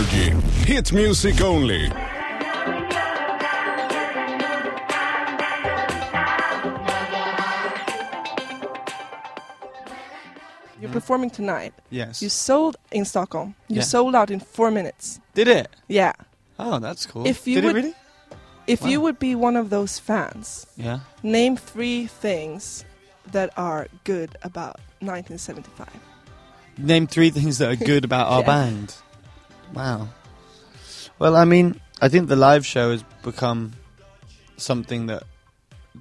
Energy. Hit music only. You're performing tonight. Yes. You sold in Stockholm. You Yeah. sold out in four minutes. Did it? Yeah. Oh, that's cool. If you Did would- it really? If you would be one of those fans, Yeah. name three things that are good about 1975. Name three things that are good about our Yeah. band. Wow. Well, I mean, I think the live show has become something that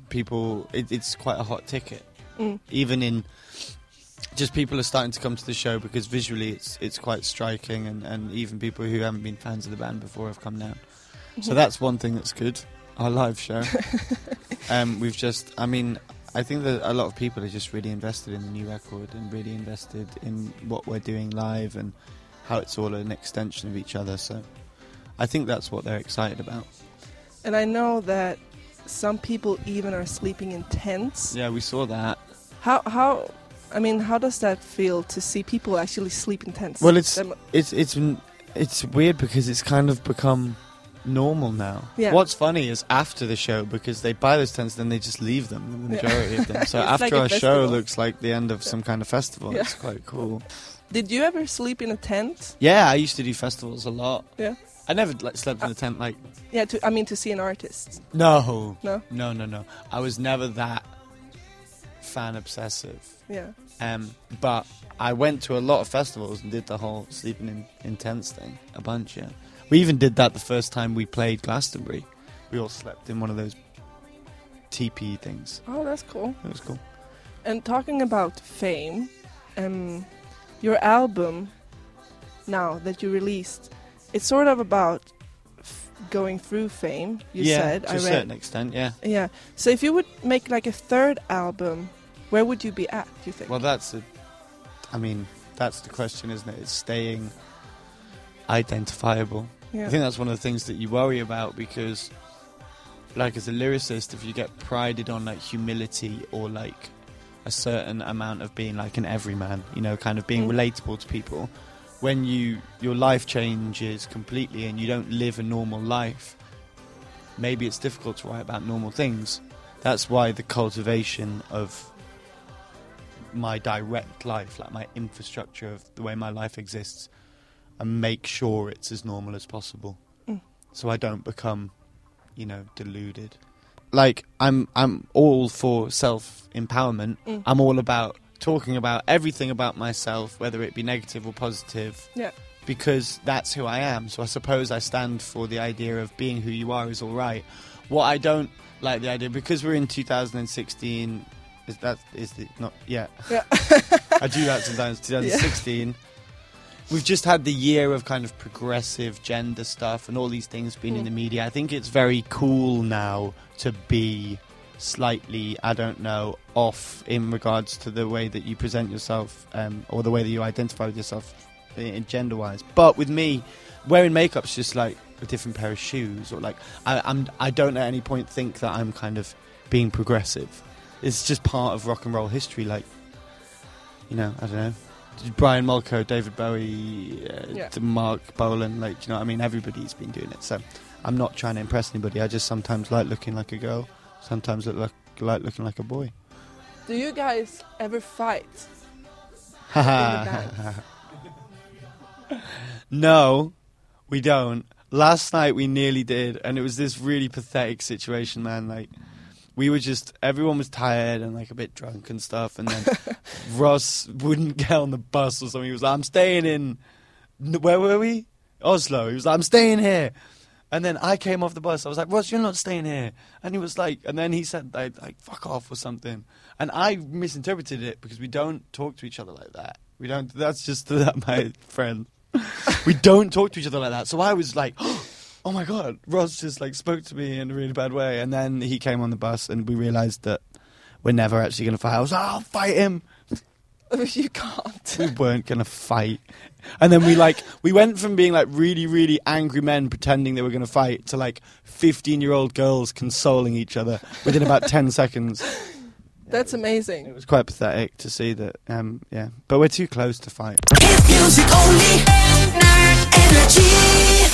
people. It, it's quite a hot ticket. Mm. Even in just people are starting to come to the show because visually it's it's quite striking, and, and even people who haven't been fans of the band before have come down. So that's one thing that's good. Our live show. um, we've just, I mean, I think that a lot of people are just really invested in the new record and really invested in what we're doing live and how it's all an extension of each other. So I think that's what they're excited about. And I know that some people even are sleeping in tents. Yeah, we saw that. How how I mean, how does that feel to see people actually sleep in tents? Well, it's Them- it's it's it's weird because it's kind of become normal now. Yeah. What's funny is after the show because they buy those tents, then they just leave them. The Yeah. majority of them. So after like a our show looks like the end of Yeah. some kind of festival. Yeah. It's quite cool. Did you ever sleep in a tent? Yeah, I used to do festivals a lot. Yeah. I never like slept in a tent. Like Yeah, to I mean to see an artist. no, No? no, no, no. I was never that fan obsessive. Yeah. Um, but I went to a lot of festivals and did the whole sleeping in, in tents thing a bunch. Yeah, we even did that the first time we played Glastonbury. We all slept in one of those teepee things. Oh, that's cool. It was cool. And talking about fame, um, your album now that you released, it's sort of about f- going through fame. You said. yeah, said to I a read. certain extent. Yeah. Yeah. So if you would make like a third album, where would you be at? Do you think? Well, that's a. I mean, that's the question, isn't it? It's staying identifiable. yeah. I think that's one of the things that you worry about because, like, as a lyricist, if you get prided on like humility or like a certain amount of being like an everyman, you know, kind of being Mm. relatable to people, when you your life changes completely and you don't live a normal life, maybe it's difficult to write about normal things. That's why the cultivation of my direct life, like my infrastructure of the way my life exists, and make sure it's as normal as possible, Mm. so I don't become, you know, deluded. Like I'm, I'm all for self empowerment. Mm. I'm all about talking about everything about myself, whether it be negative or positive. Yeah. Because that's who I am. So I suppose I stand for the idea of being who you are is all right. What I don't like the idea because we're in 2016 is that is the, not yet. Yeah. I do that sometimes. 2016. We've just had the year of kind of progressive gender stuff and all these things being in Mm. the media. I think it's very cool now to be slightly, I don't know, off in regards to the way that you present yourself um, or the way that you identify with yourself in gender wise. But with me, wearing makeup's just like a different pair of shoes, or like I, I'm, I don't at any point think that I'm kind of being progressive. It's just part of rock and roll history. Like, you know, I don't know. Brian Molko, David Bowie, uh, Yeah. Marc Bolan, like, you know what I mean? Everybody's been doing it. So I'm not trying to impress anybody. I just sometimes like looking like a girl, sometimes look like, like looking like a boy. Do you guys ever fight? no, we don't. Last night we nearly did, and it was this really pathetic situation, man. Like, we were just everyone was tired and like a bit drunk and stuff, and then Ross wouldn't get on the bus or something. He was like, "I'm staying in." Where were we? Oslo. He was like, "I'm staying here." And then I came off the bus. I was like, Ross, you're not staying here. And he was like, and then he said, like, like, fuck off or something. And I misinterpreted it because we don't talk to each other like that. We don't, that's just that, my friend. we don't talk to each other like that. So I was like, oh my God, Ross just like spoke to me in a really bad way. And then he came on the bus and we realized that we're never actually going to fight. I was like, I'll fight him. you can't. We weren't going to fight. And then we like, we went from being like really, really angry men pretending they were going to fight to like 15 year old girls consoling each other within about 10 seconds. That's amazing. It amazing. was quite pathetic to see that, um, yeah. But we're too close to fight. Hit music only. Energy.